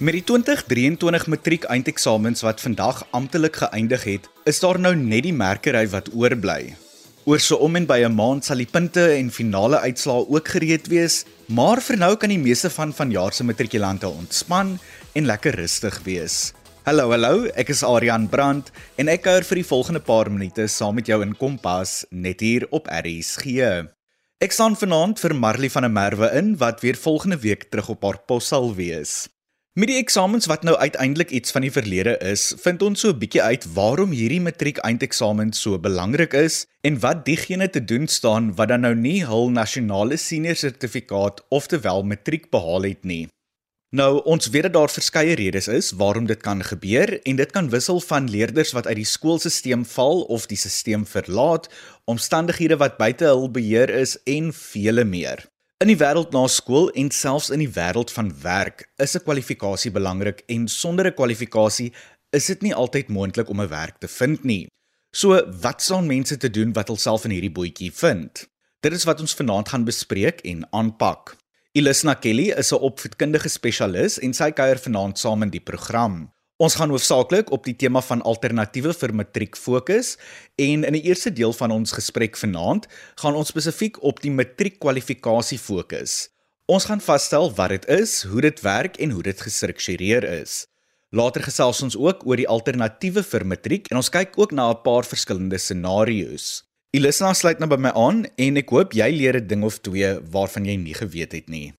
Met die 2023 matriek eindeksamens wat vandag amptelik geëindig het, is daar nou net die merkery wat oorbly. Oor so om en by 'n maand sal die punte en finale uitslae ook gereed wees, maar vir nou kan die meeste van vanjaar se matrikulante ontspan en lekker rustig wees. Hallo, hallo, ek is Adrian Brandt en ek kuier vir die volgende paar minute saam met jou in Kompas net hier op RSG. Ek staan vanaand vir Marley van der Merwe in wat weer volgende week terug op haar pos sal wees. Met die eksamens wat nou uiteindelik iets van die verlede is, vind ons so 'n bietjie uit waarom hierdie matriek eindeksamen so belangrik is en wat diegene te doen staan wat dan nou nie hul nasionale senior sertifikaat oftewel matriek behaal het nie. Nou, ons weet dat daar verskeie redes is waarom dit kan gebeur en dit kan wissel van leerders wat uit die skoolstelsel val of die stelsel verlaat, omstandighede wat buite hul beheer is en vele meer. In die wêreld na skool en selfs in die wêreld van werk is 'n kwalifikasie belangrik en sonder 'n kwalifikasie is dit nie altyd moontlik om 'n werk te vind nie. So, wat sal mense te doen wat hulself in hierdie bootjie vind? Dit is wat ons vanaand gaan bespreek en aanpak. Ilisna Kelly is 'n opvoedkundige spesialis en sy kuier vanaand saam in die program. Ons gaan hoofsaaklik op die tema van alternatiewe vir matriek fokus en in die eerste deel van ons gesprek vanaand gaan ons spesifiek op die matriekkwalifikasie fokus. Ons gaan vasstel wat dit is, hoe dit werk en hoe dit gestruktureer is. Later gesels ons ook oor die alternatiewe vir matriek en ons kyk ook na 'n paar verskillende scenario's. Elisa sluit nou by my aan en ek hoop jy leer 'n ding of twee waarvan jy nie geweet het nie.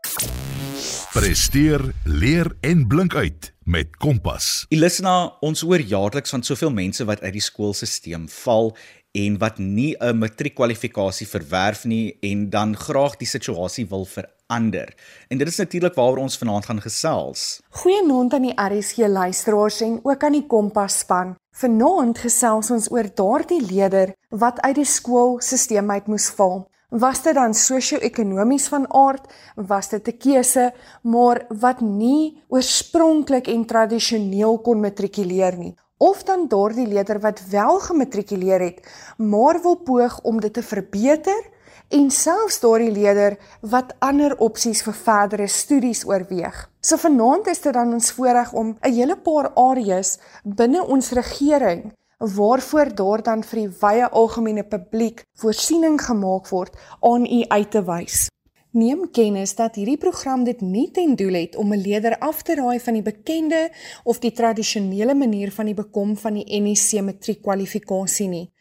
Presteer, leer en blink uit met Kompas. Ilisna, ons hoor jaarliks van soveel mense wat uit die skoolstelsel val en wat nie 'n matriekkwalifikasie verwerf nie en dan graag die situasie wil verander. En dit is natuurlik waaroor ons vanaand gaan gesels. Goeienaand aan die RSG luisteraars en ook aan die Kompas span. Vanaand gesels ons oor daardie leier wat uit die skoolstelsel uit moes val was dit dan sosio-ekonomies van aard, was dit 'n keuse, maar wat nie oorspronklik en tradisioneel kon matrikuleer nie. Of dan daardie leerder wat wel gematrikuleer het, maar wil poog om dit te verbeter en selfs daardie leerder wat ander opsies vir verdere studies oorweeg. So vanaand is dit dan ons voorreg om 'n hele paar areas binne ons regering waarvoor daar dan vir die wye algemene publiek voorsiening gemaak word aan u uit te wys. Neem kennis dat hierdie program dit nie ten doel het om 'n leerder af te raai van die bekende of die tradisionele manier van die bekom van die NEC matriekkwalifikasie nie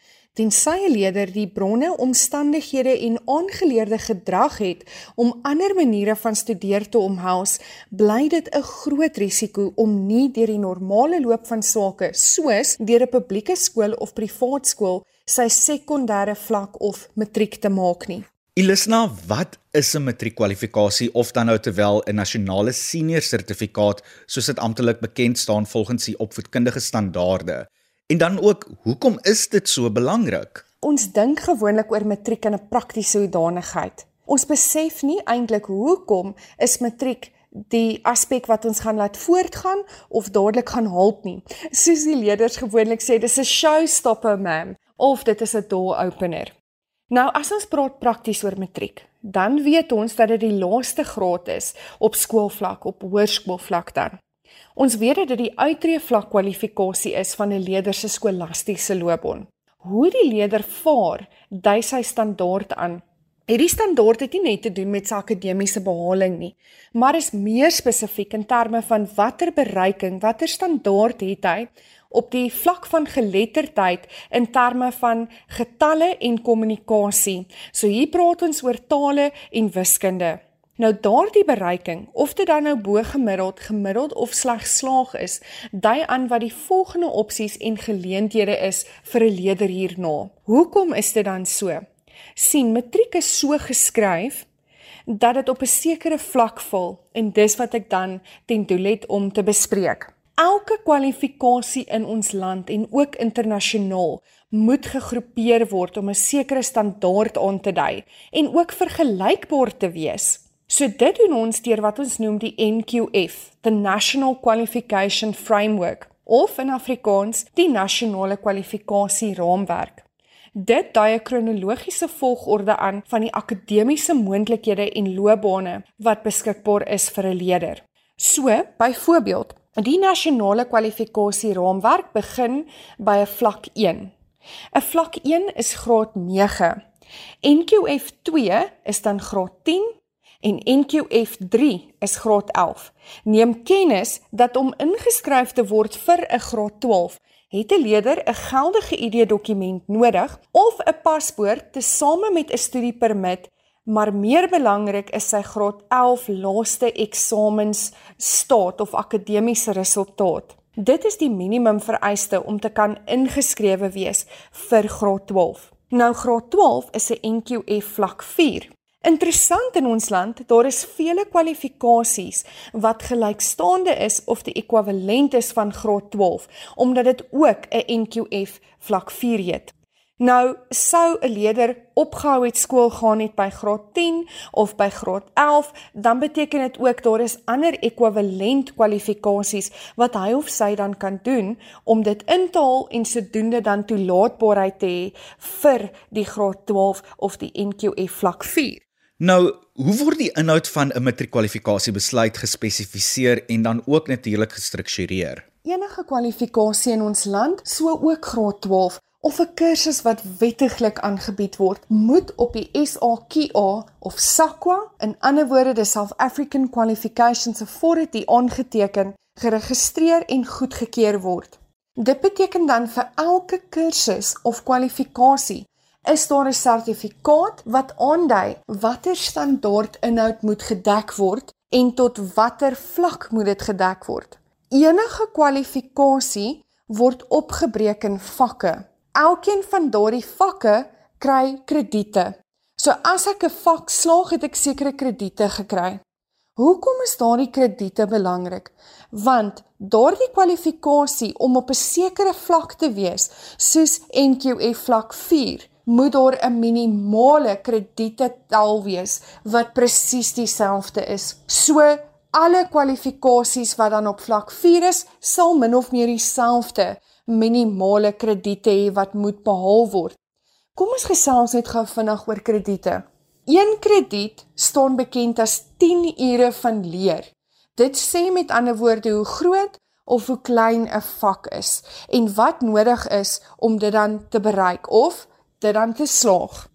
tensy 'n leier die bronne, omstandighede en aangeleerde gedrag het om ander maniere van studeer te omhels, bly dit 'n groot risiko om nie deur die normale loop van sake, soos deur 'n publieke skool of privaat skool, sy sekondêre vlak of matriek te maak nie. Ilisna, wat is 'n matriekkwalifikasie of dan nou terwyl 'n nasionale senior sertifikaat soos dit amptelik bekend staan volgens die opvoedkundige standaarde? En dan ook, hoekom is dit so belangrik? Ons dink gewoonlik oor matriek in 'n praktiese hoedanigheid. Ons besef nie eintlik hoekom is matriek die aspek wat ons gaan laat voortgaan of dadelik gaan help nie. Soos die leerders gewoonlik sê, dis 'n showstopper, ma'am, of dit is 'n door opener. Nou as ons praat prakties oor matriek, dan weet ons dat dit die laaste graad is op skoolvlak, op hoërskoolvlak dan. Ons weet dat die uittreë vlak kwalifikasie is van 'n leerder se skolastiese loopbaan. Hoe die leerder vaar, dui sy standaard aan. Hierdie standaard het nie net te doen met sy akademiese behaling nie, maar is meer spesifiek in terme van watter bereiking, watter standaard het hy op die vlak van geletterdheid in terme van getalle en kommunikasie. So hier praat ons oor tale en wiskunde. Nou daardie bereiking, of dit dan nou bo gemiddeld, gemiddeld of slegs slaag is, dui aan wat die volgende opsies en geleenthede is vir 'n leerder hierna. Hoekom is dit dan so? sien matriek is so geskryf dat dit op 'n sekere vlak val en dis wat ek dan ten doel het om te bespreek. Elke kwalifikasie in ons land en ook internasionaal moet gegroepeer word om 'n sekere standaard aan te dui en ook vergelykbaar te wees. So dit doen ons deur wat ons noem die NQF, the National Qualification Framework of in Afrikaans die nasionale kwalifikasie raamwerk. Dit dui 'n kronologiese volgorde aan van die akademiese moontlikhede en loopbane wat beskikbaar is vir 'n leerder. So, byvoorbeeld, die nasionale kwalifikasieraamwerk begin by 'n vlak 1. 'n Vlak 1 is graad 9. NQF 2 is dan graad 10 en NQF 3 is graad 11. Neem kennis dat om ingeskryf te word vir 'n graad 12 het 'n leerder 'n geldige ID-dokument nodig of 'n paspoort tesame met 'n studiepermit, maar meer belangrik is sy graad 11 laaste eksamens staat of akademiese resultaat. Dit is die minimum vereiste om te kan ingeskrewe wees vir graad 12. Nou graad 12 is 'n NQF vlak 4. Interessant in ons land, daar is vele kwalifikasies wat gelykstaande is of die ekwivalent is van graad 12, omdat dit ook 'n NQF vlak 4 het. Nou sou 'n leerder opgehou het skool gaan het by graad 10 of by graad 11, dan beteken dit ook daar is ander ekwivalent kwalifikasies wat hy of sy dan kan doen om dit in te haal en sodoende dan toelaatbaarheid te hê vir die graad 12 of die NQF vlak 4. Nou, hoe word die inhoud van 'n matriekkwalifikasie besluit gespesifiseer en dan ook natuurlik gestruktureer? Enige kwalifikasie in ons land, so ook graad 12 of 'n kursus wat wettiglik aangebied word, moet op die SAQA of SAQA, in ander woorde die South African Qualifications Authority aangeteken, geregistreer en goedgekeur word. Dit beteken dan vir elke kursus of kwalifikasie is daar 'n sertifikaat wat aandui watter standaard inhoud moet gedek word en tot watter vlak moet dit gedek word. Enige kwalifikasie word opgebreek in vakke. Elkeen van daardie vakke kry krediete. So as ek 'n vak slaag, het ek sekere krediete gekry. Hoekom is daardie krediete belangrik? Want daardie kwalifikasie om op 'n sekere vlak te wees, soos NQF vlak moet daar 'n minimale kredietetal wees wat presies dieselfde is. So alle kwalifikasies wat dan op vlak 4 is, sal min of meer dieselfde minimale krediete hê wat moet behaal word. Kom ons gesels net gou vinnig oor krediete. Een krediet staan bekend as 10 ure van leer. Dit sê met ander woorde hoe groot of hoe klein 'n vak is en wat nodig is om dit dan te bereik of dit dan te slaag.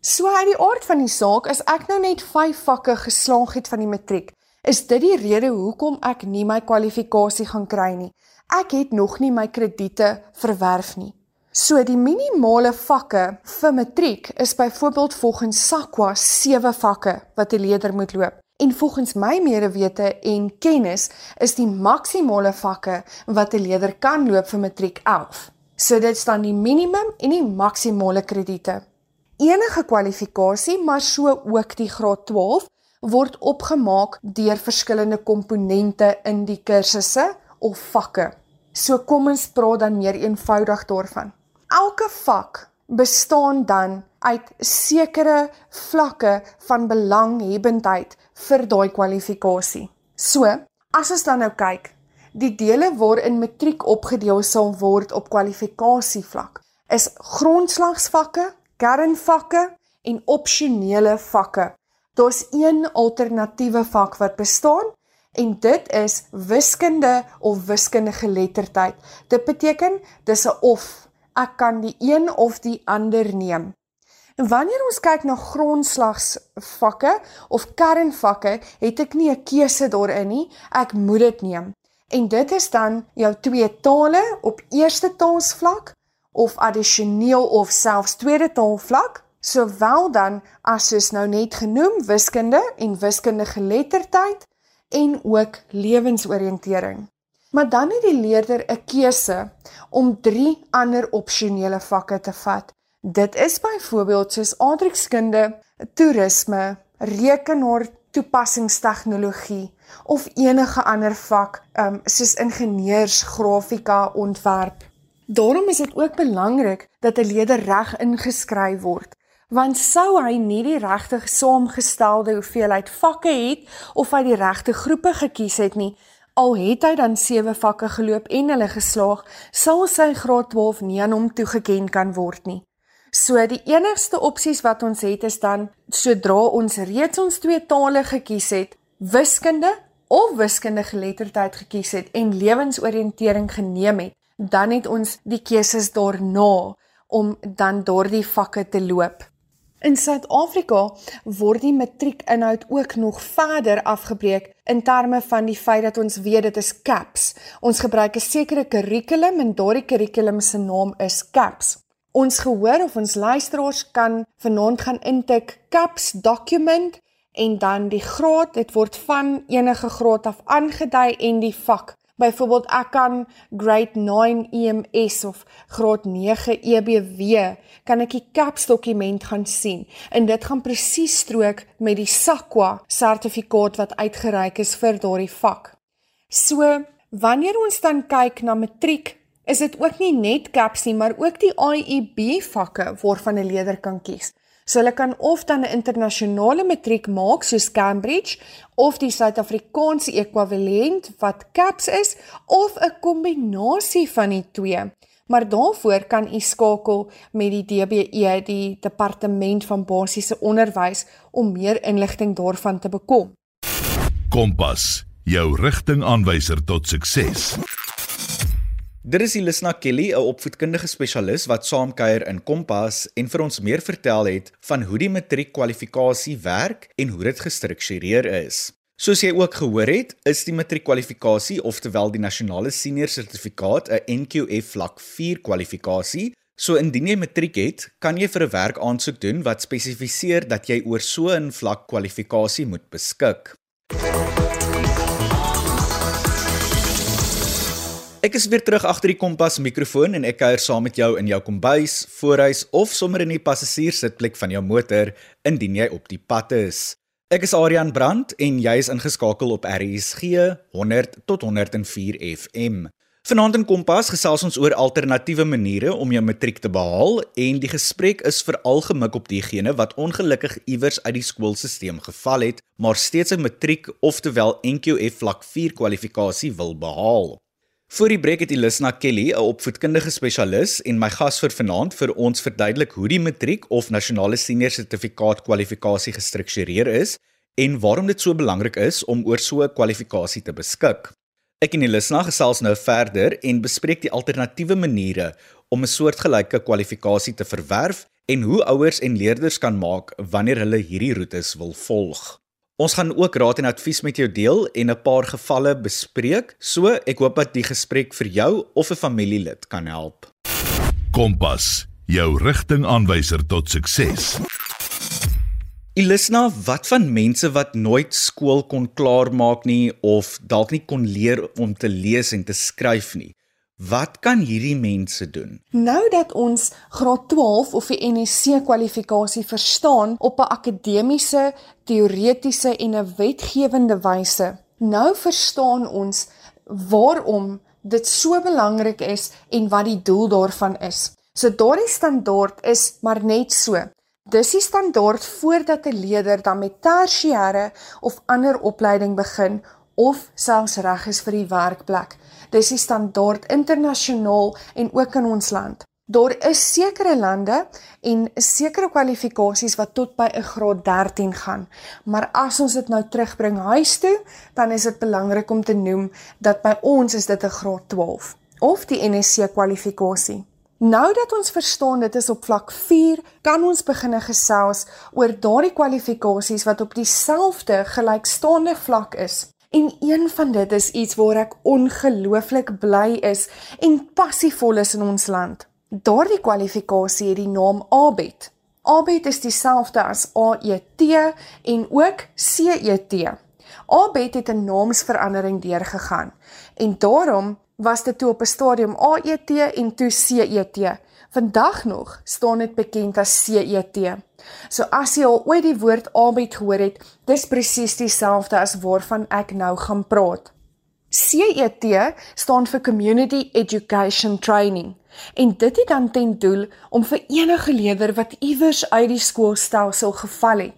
So uit die aard van die saak, as ek nou net 5 vakke geslaag het van die matriek, is dit die rede hoekom ek nie my kwalifikasie gaan kry nie. Ek het nog nie my krediete verwerf nie. So die minimale vakke vir matriek is byvoorbeeld volgens SAQA 7 vakke wat 'n leerder moet loop. En volgens my medewete en kennis is die maksimale vakke wat 'n leerder kan loop vir matriek 11. So dit staan die minimum en die maksimale krediete. Enige kwalifikasie, maar so ook die graad 12 word opgemaak deur verskillende komponente in die kursusse of vakke. So kom ons praat dan meer eenvoudig daarvan. Elke vak bestaan dan uit sekere vlakke van belanghebbendheid vir daai kwalifikasie. So, as ons dan nou kyk, Die dele waarin matriek opgedeel sal word op kwalifikasievlak is grondslagsvakke, kernvakke en opsionele vakke. Daar's een alternatiewe vak wat bestaan en dit is wiskunde of wiskundige geletterdheid. Dit beteken dis 'n of ek kan die een of die ander neem. Wanneer ons kyk na grondslagsvakke of kernvakke, het ek nie 'n keuse daarin nie. Ek moet dit neem. En dit is dan jou twee tale op eerste taalvlak of addisioneel of selfs tweede taalvlak, sowel dan as soos nou net genoem wiskunde en wiskundige geletterdheid en ook lewensoriëntering. Maar dan het die leerder 'n keuse om drie ander opsionele vakke te vat. Dit is byvoorbeeld soos aardrykskunde, toerisme, rekenaar toepassingstegnologie of enige ander vak um, soos ingenieurs, grafika, ontwerp. Daarom is dit ook belangrik dat 'n leerder reg ingeskryf word, want sou hy nie die regte saamgestelde hoeveelheid vakke het of hy die regte groepe gekies het nie, al het hy dan 7 vakke geloop en hulle geslaag, sal sy graad 12 nie aan hom toegeken kan word nie. So die enigste opsies wat ons het is dan sodra ons reeds ons twee tale gekies het, wiskunde of wiskundige geletterdheid gekies het en lewensoriëntering geneem het, dan het ons die keuses daarna om dan daardie vakke te loop. In Suid-Afrika word die matriekinhoud ook nog verder afgebreek in terme van die feit dat ons weet dit is CAPS. Ons gebruik 'n sekere kurrikulum en daardie kurrikulum se naam is CAPS. Ons gehoor of ons luisteraars kan vanaand gaan intik CAPS document en dan die graad, dit word van enige graad af aangedui en die vak. Byvoorbeeld ek kan grade 9 EMS of graad 9 EBW kan ek die CAPS dokument gaan sien en dit gaan presies strook met die SAQA sertifikaat wat uitgereik is vir daardie vak. So wanneer ons dan kyk na matriek is dit ook nie net CAPS nie maar ook die IEB vakke waarvan 'n leerder kan kies. So hulle kan of dan 'n internasionale matriek maak soos Cambridge of die Suid-Afrikaanse ekwivalent wat CAPS is of 'n kombinasie van die twee. Maar daarvoor kan u skakel met die DBE, die Departement van Basiese Onderwys om meer inligting daarvan te bekom. Kompas, jou rigtingaanwyser tot sukses. Dit is Elisna Kelly, 'n opvoedkundige spesialis wat saamkuier in Kompas en vir ons meer vertel het van hoe die matriekkwalifikasie werk en hoe dit gestruktureer is. Soos jy ook gehoor het, is die matriekkwalifikasie, oftewel die nasionale senior sertifikaat, 'n NQF vlak 4 kwalifikasie. So indien jy matriek het, kan jy vir 'n werk aansoek doen wat spesifiseer dat jy oor so 'n vlak kwalifikasie moet beskik. Ek is weer terug agter die kompas mikrofoon en ek kuier saam met jou in jou kombuis, voorhuis of sommer in die passasierssitplek van jou motor indien jy op die pad is. Ek is Adrian Brandt en jy is ingeskakel op RSG 100 tot 104 FM. Vanaand in Kompas gesels ons oor alternatiewe maniere om jou matriek te behaal en die gesprek is veral gemik op diegene wat ongelukkig iewers uit die skoolstelsel geval het, maar steeds 'n matriek oftewel NQF vlak 4 kwalifikasie wil behaal. Voor die breek het Elisna Kelly, 'n opvoedkundige spesialis en my gas vir vanaand vir ons verduidelik hoe die matriek of nasionale senior sertifikaat kwalifikasie gestruktureer is en waarom dit so belangrik is om oor so 'n kwalifikasie te beskik. Ek en Elisna gesels nou verder en bespreek die alternatiewe maniere om 'n soortgelyke kwalifikasie te verwerf en hoe ouers en leerders kan maak wanneer hulle hierdie roetes wil volg. Ons gaan ook raad en advies met jou deel en 'n paar gevalle bespreek. So, ek hoop dat die gesprek vir jou of 'n familielid kan help. Kompas, jou rigtingaanwyser tot sukses. Ilisna, wat van mense wat nooit skool kon klaarmaak nie of dalk nie kon leer om te lees en te skryf nie? Wat kan hierdie mense doen? Nou dat ons graad 12 of die NSC kwalifikasie verstaan op 'n akademiese, teoretiese en 'n wetgewende wyse, nou verstaan ons waarom dit so belangrik is en wat die doel daarvan is. So daardie standaard is maar net so. Dis die standaard voordat 'n leerder dan met tersiêre of ander opleiding begin of selfs reg is vir die werkplek. Dis die standaard internasionaal en ook in ons land. Daar is sekere lande en sekere kwalifikasies wat tot by 'n graad 13 gaan. Maar as ons dit nou terugbring huis toe, dan is dit belangrik om te noem dat by ons is dit 'n graad 12 of die NSC kwalifikasie. Nou dat ons verstaan dit is op vlak 4, kan ons begin gesels oor daardie kwalifikasies wat op dieselfde gelykstaande vlak is. En een van dit is iets waar ek ongelooflik bly is en passievol is in ons land. Daardie kwalifikasie het die naam ABET. ABET is dieselfde as AET en ook CET. ABET het 'n naamsverandering deurgegaan en daarom was dit toe op 'n stadium AET en toe CET. Vandag nog staan dit bekend as CET. So as jy al ooit die woord aanbied gehoor het, dis presies dieselfde as waarvan ek nou gaan praat. CET staan vir Community Education Training en dit het dan ten doel om vir enige leerder wat iewers uit die skoolstelsel geval het,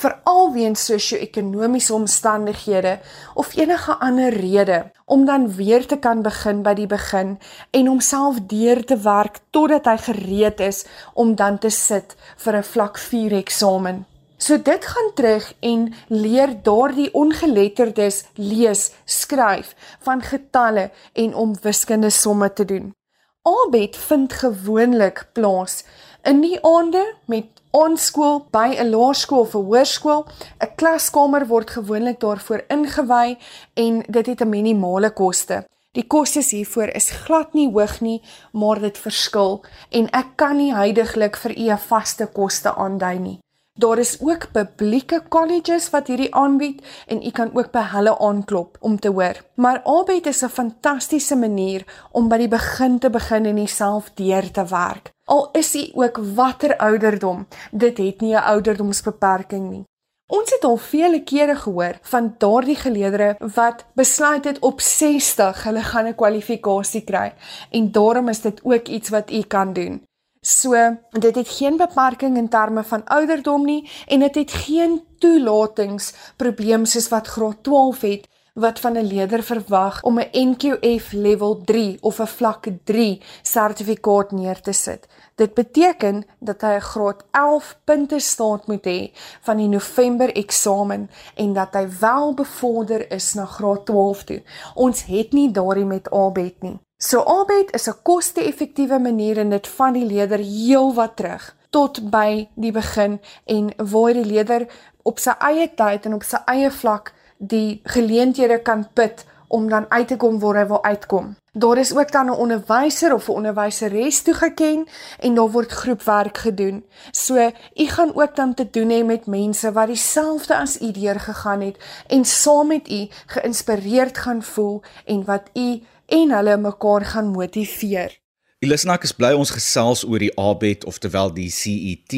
veral weens sosio-ekonomiese omstandighede of enige ander rede, om dan weer te kan begin by die begin en homself deur te werk totdat hy gereed is om dan te sit vir 'n vlak 4 eksamen. So dit gaan terug en leer daardie ongeletterdes lees, skryf van getalle en om wiskunde somme te doen. Abet vind gewoonlik plaas in die aande met onskool by 'n laerskool of 'n hoërskool. 'n Klaskamer word gewoonlik daarvoor ingewy en dit het 'n minimale koste. Die kostes hiervoor is glad nie hoog nie, maar dit verskil en ek kan nie heidaglik vir u 'n vaste koste aandui nie. Daar is ook publieke colleges wat hierdie aanbied en u kan ook by hulle aanklop om te hoor. Maar Abet is 'n fantastiese manier om by die begin te begin en jouself deur te werk. Al is u ook watter ouderdom, dit het nie 'n ouderdomsbeperking nie. Ons het al vele kere gehoor van daardie geleerders wat besluit het op 60 hulle gaan 'n kwalifikasie kry en daarom is dit ook iets wat u kan doen. So, dit het geen beperking in terme van ouderdom nie en dit het geen toelatingsprobleem soos wat graad 12 het wat van 'n leerder verwag om 'n NQF level 3 of 'n vlak 3 sertifikaat neer te sit. Dit beteken dat hy 'n graad 11 punte staat moet hê van die November eksamen en dat hy wel bevorder is na graad 12 toe. Ons het nie daardie met ABET nie. So Abet is 'n koste-effektiewe manier en dit van die leerder heelwat terug tot by die begin en waar die leerder op sy eie tyd en op sy eie vlak die geleenthede kan put om dan uit te kom waar hy wil uitkom. Daar is ook dan 'n onderwyser of 'n onderwyseres toegeken en daar word groepwerk gedoen. So u gaan ook dan te doen hê met mense wat dieselfde as u deur gegaan het en saam met u geïnspireerd gaan voel en wat u en hulle mekaar gaan motiveer. Elisna, ek is bly ons gesels oor die ABET of terwyl die CET.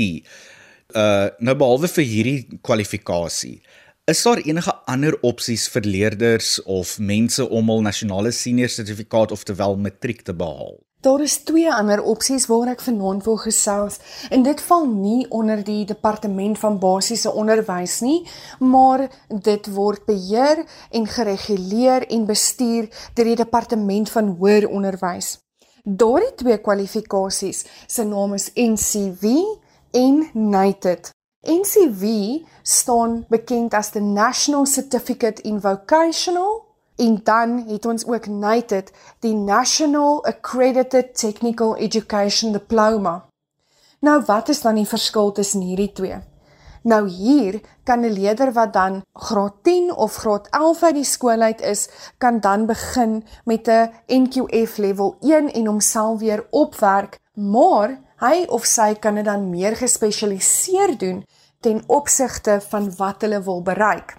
Uh nou behalwe vir hierdie kwalifikasie, is daar enige ander opsies vir leerders of mense om hul nasionale senior sertifikaat of terwyl matriek te behaal? Daar is twee ander opsies waar ek vanaand wil gesels en dit val nie onder die departement van basiese onderwys nie, maar dit word beheer en gereguleer en bestuur deur die departement van hoër onderwys. Daardie twee kwalifikasies se naam is NCV en NITED. NCV staan bekend as the National Certificate in Vocational En dan het ons ook NATED, die National Accredited Technical Education Diploma. Nou wat is dan die verskil tussen hierdie twee? Nou hier kan 'n leerder wat dan graad 10 of graad 11 uit die skool uit is, kan dan begin met 'n NQF level 1 en homself weer opwerk, maar hy of sy kan dit dan meer gespesialiseer doen ten opsigte van wat hulle wil bereik.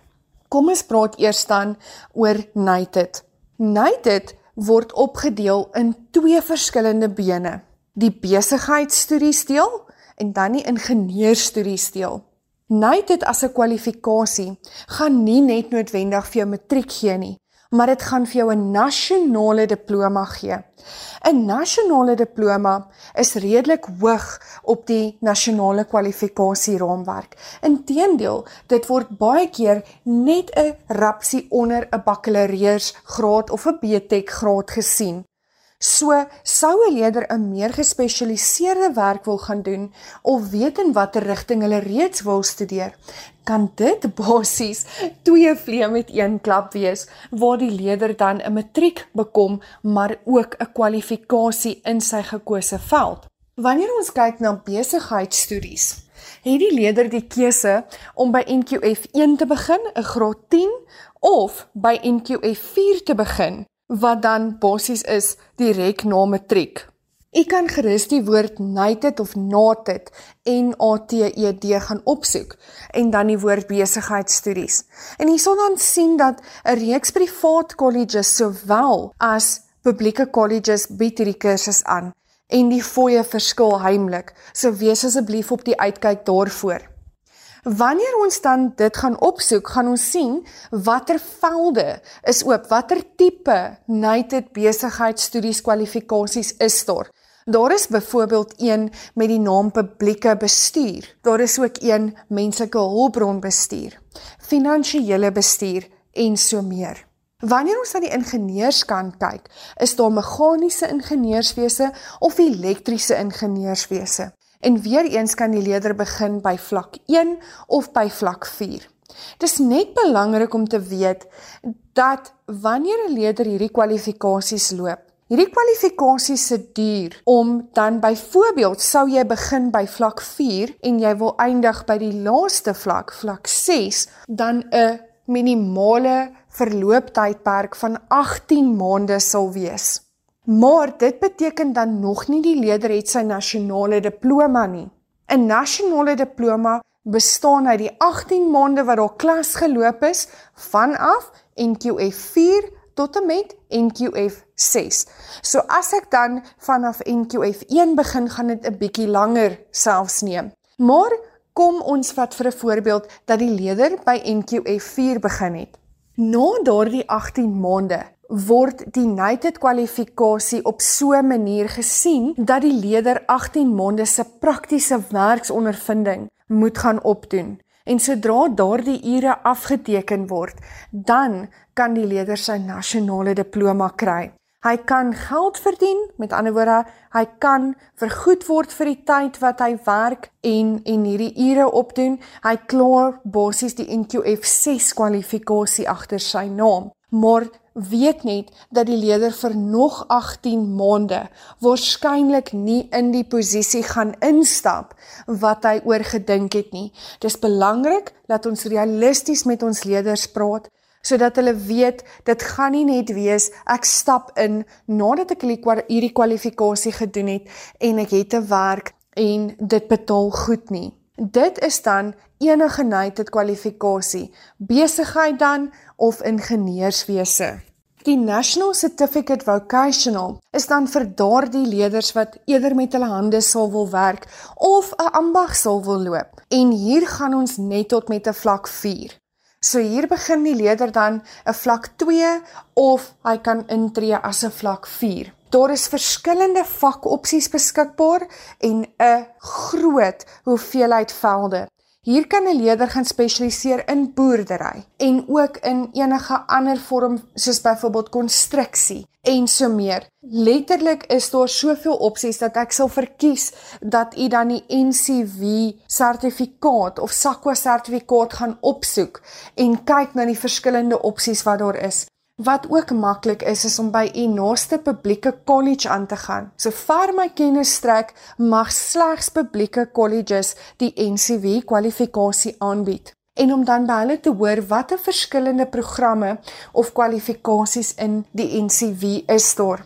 Kom ons praat eers dan oor United. United word opgedeel in twee verskillende bene. Die besigheidsstudies deel en dan die ingenieursstudies deel. United as 'n kwalifikasie gaan nie net noodwendig vir jou matriek gee nie, maar dit gaan vir jou 'n nasionale diploma gee. 'n Nasionale diploma is redelik hoog op die nasionale kwalifikasieraamwerk. Inteendeel, dit word baie keer net 'n rapsie onder 'n bakkalaureusgraad of 'n BTech graad gesien. So sou 'n leerder 'n meer gespesialiseerde werk wil gaan doen of weet in watter rigting hulle reeds wil studeer, kan dit basies twee vleie met een klap wees waar die leerder dan 'n matriek bekom, maar ook 'n kwalifikasie in sy gekose veld. Wanneer ons kyk na besigheidstudies, het die leerder die keuse om by NQF 1 te begin, 'n graad 10, of by NQF 4 te begin wat dan basies is direk na matriek. Ek kan gerus die woord nated of nated N A T E D gaan opsoek en dan die woord besigheidstudies. En hier sal dan sien dat 'n reeks privaat kolleges sowel as publieke kolleges bied hierdie kursus aan en die fooie verskil heimlik. So wees asseblief op die uitkyk daarvoor. Wanneer ons dan dit gaan opsoek, gaan ons sien watter velde is oop, watter tipe nated besigheidstudies kwalifikasies is daar. Daar is byvoorbeeld een met die naam publieke bestuur. Daar is ook een menslike hulpbronbestuur, finansiële bestuur en so meer. Wanneer ons na die ingenieurskant kyk, is daar meganiese ingenieurswese of elektriese ingenieurswese. En weer eens kan die leerder begin by vlak 1 of by vlak 4. Dis net belangrik om te weet dat wanneer 'n leerder hierdie kwalifikasies loop, hierdie kwalifikasies se duur om dan byvoorbeeld sou jy begin by vlak 4 en jy wil eindig by die laaste vlak, vlak 6, dan 'n minimale verlooptydperk van 18 maande sal wees. Maar dit beteken dan nog nie die leerder het sy nasionale diploma nie. 'n Nasionale diploma bestaan uit die 18 maande wat daar klas geloop is vanaf NQF 4 tot en met NQF 6. So as ek dan vanaf NQF 1 begin, gaan dit 'n bietjie langer selfs neem. Maar kom ons vat vir 'n voorbeeld dat die leerder by NQF 4 begin het. Na daardie 18 maande word die United kwalifikasie op so 'n manier gesien dat die leerder 18 maande se praktiese werksondervinding moet gaan opdoen. En sodra daardie ure afgeteken word, dan kan die leerder sy nasionale diploma kry. Hy kan geld verdien, met ander woorde, hy kan vergoed word vir die tyd wat hy werk en en hierdie ure opdoen. Hy klaar basies die NQF 6 kwalifikasie agter sy naam. Maar weet net dat die leier vir nog 18 maande waarskynlik nie in die posisie gaan instap wat hy oorgedink het nie. Dis belangrik dat ons realisties met ons leiers praat sodat hulle weet dit gaan nie net wees ek stap in nadat ek hierdie kwalifikasie gedoen het en ek het 'n werk en dit betaal goed nie. Dit is dan enige United kwalifikasie, besigheid dan of ingenieurswese. Die National Certificate Vocational is dan vir daardie leerders wat eerder met hulle hande sal wil werk of 'n ambag sal wil loop. En hier gaan ons net tot met 'n vlak 4. So hier begin die leerder dan 'n vlak 2 of hy kan intree as 'n vlak 4. Daar is verskillende vakopsies beskikbaar en 'n groot hoeveelheid velde. Hier kan 'n leerder gaan spesialiseer in boerdery en ook in enige ander vorm soos byvoorbeeld konstruksie en so meer. Letterlik is daar soveel opsies dat ek sal verkies dat u dan die NCV sertifikaat of SAQA sertifikaat gaan opsoek en kyk na die verskillende opsies wat daar is. Wat ook maklik is is om by u naaste publieke kollege aan te gaan. So ver my kennis strek, mag slegs publieke kolleges die NCW kwalifikasie aanbied. En om dan by hulle te hoor watter verskillende programme of kwalifikasies in die NCW is daar.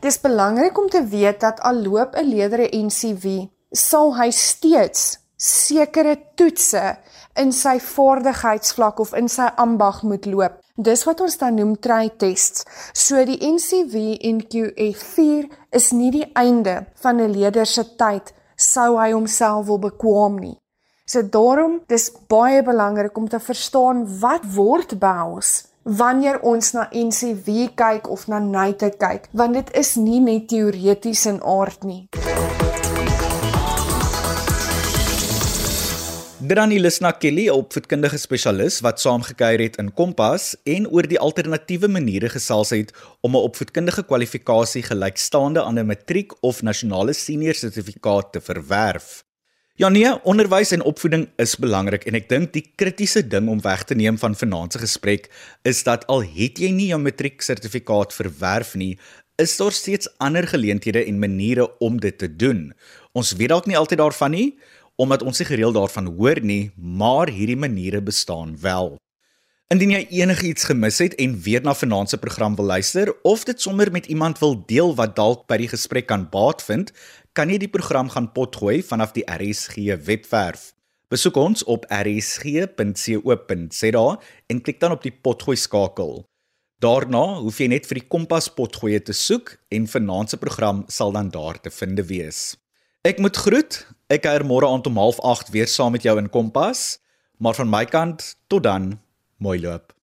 Dis belangrik om te weet dat al loop 'n leerdere NCW, sal hy steeds sekere toetse in sy vaardigheidsvlak of in sy ambag moet loop. Dis wat ons dan noem try tests. So die NCV NQF4 is nie die einde van 'n leerder se tyd sou hy homself wil bekwam nie. So daarom dis baie belangrik om te verstaan wat word behels wanneer ons na NCV kyk of na NAITE kyk, want dit is nie net teoreties in aard nie. Drani Lisna Kelly, 'n opvoedkundige spesialis wat saamgekyer het in Kompas en oor die alternatiewe maniere gesels het om 'n opvoedkundige kwalifikasie gelykstaande aan 'n matriek of nasionale senior sertifikaat te verwerf. Ja nee, onderwys en opvoeding is belangrik en ek dink die kritiese ding om weg te neem van vanaand se gesprek is dat al het jy nie jou matriek sertifikaat verwerf nie, is daar steeds ander geleenthede en maniere om dit te doen. Ons weet dalk nie altyd daarvan nie, omdat ons nie gereeld daarvan hoor nie, maar hierdie maniere bestaan wel. Indien jy enigiets gemis het en weer na vanaand se program wil luister of dit sommer met iemand wil deel wat dalk by die gesprek kan baat vind, kan jy die program gaan potgooi vanaf die RSG webwerf. Besoek ons op rsg.co.za en klik dan op die potgooi skakel. Daarna hoef jy net vir die kompas potgooi te soek en vanaand se program sal dan daar te vind wees. Ek moet groet. Ek kuier môre aand om 08:30 weer saam met jou in Kompas. Maar van my kant tot dan, mooi loop.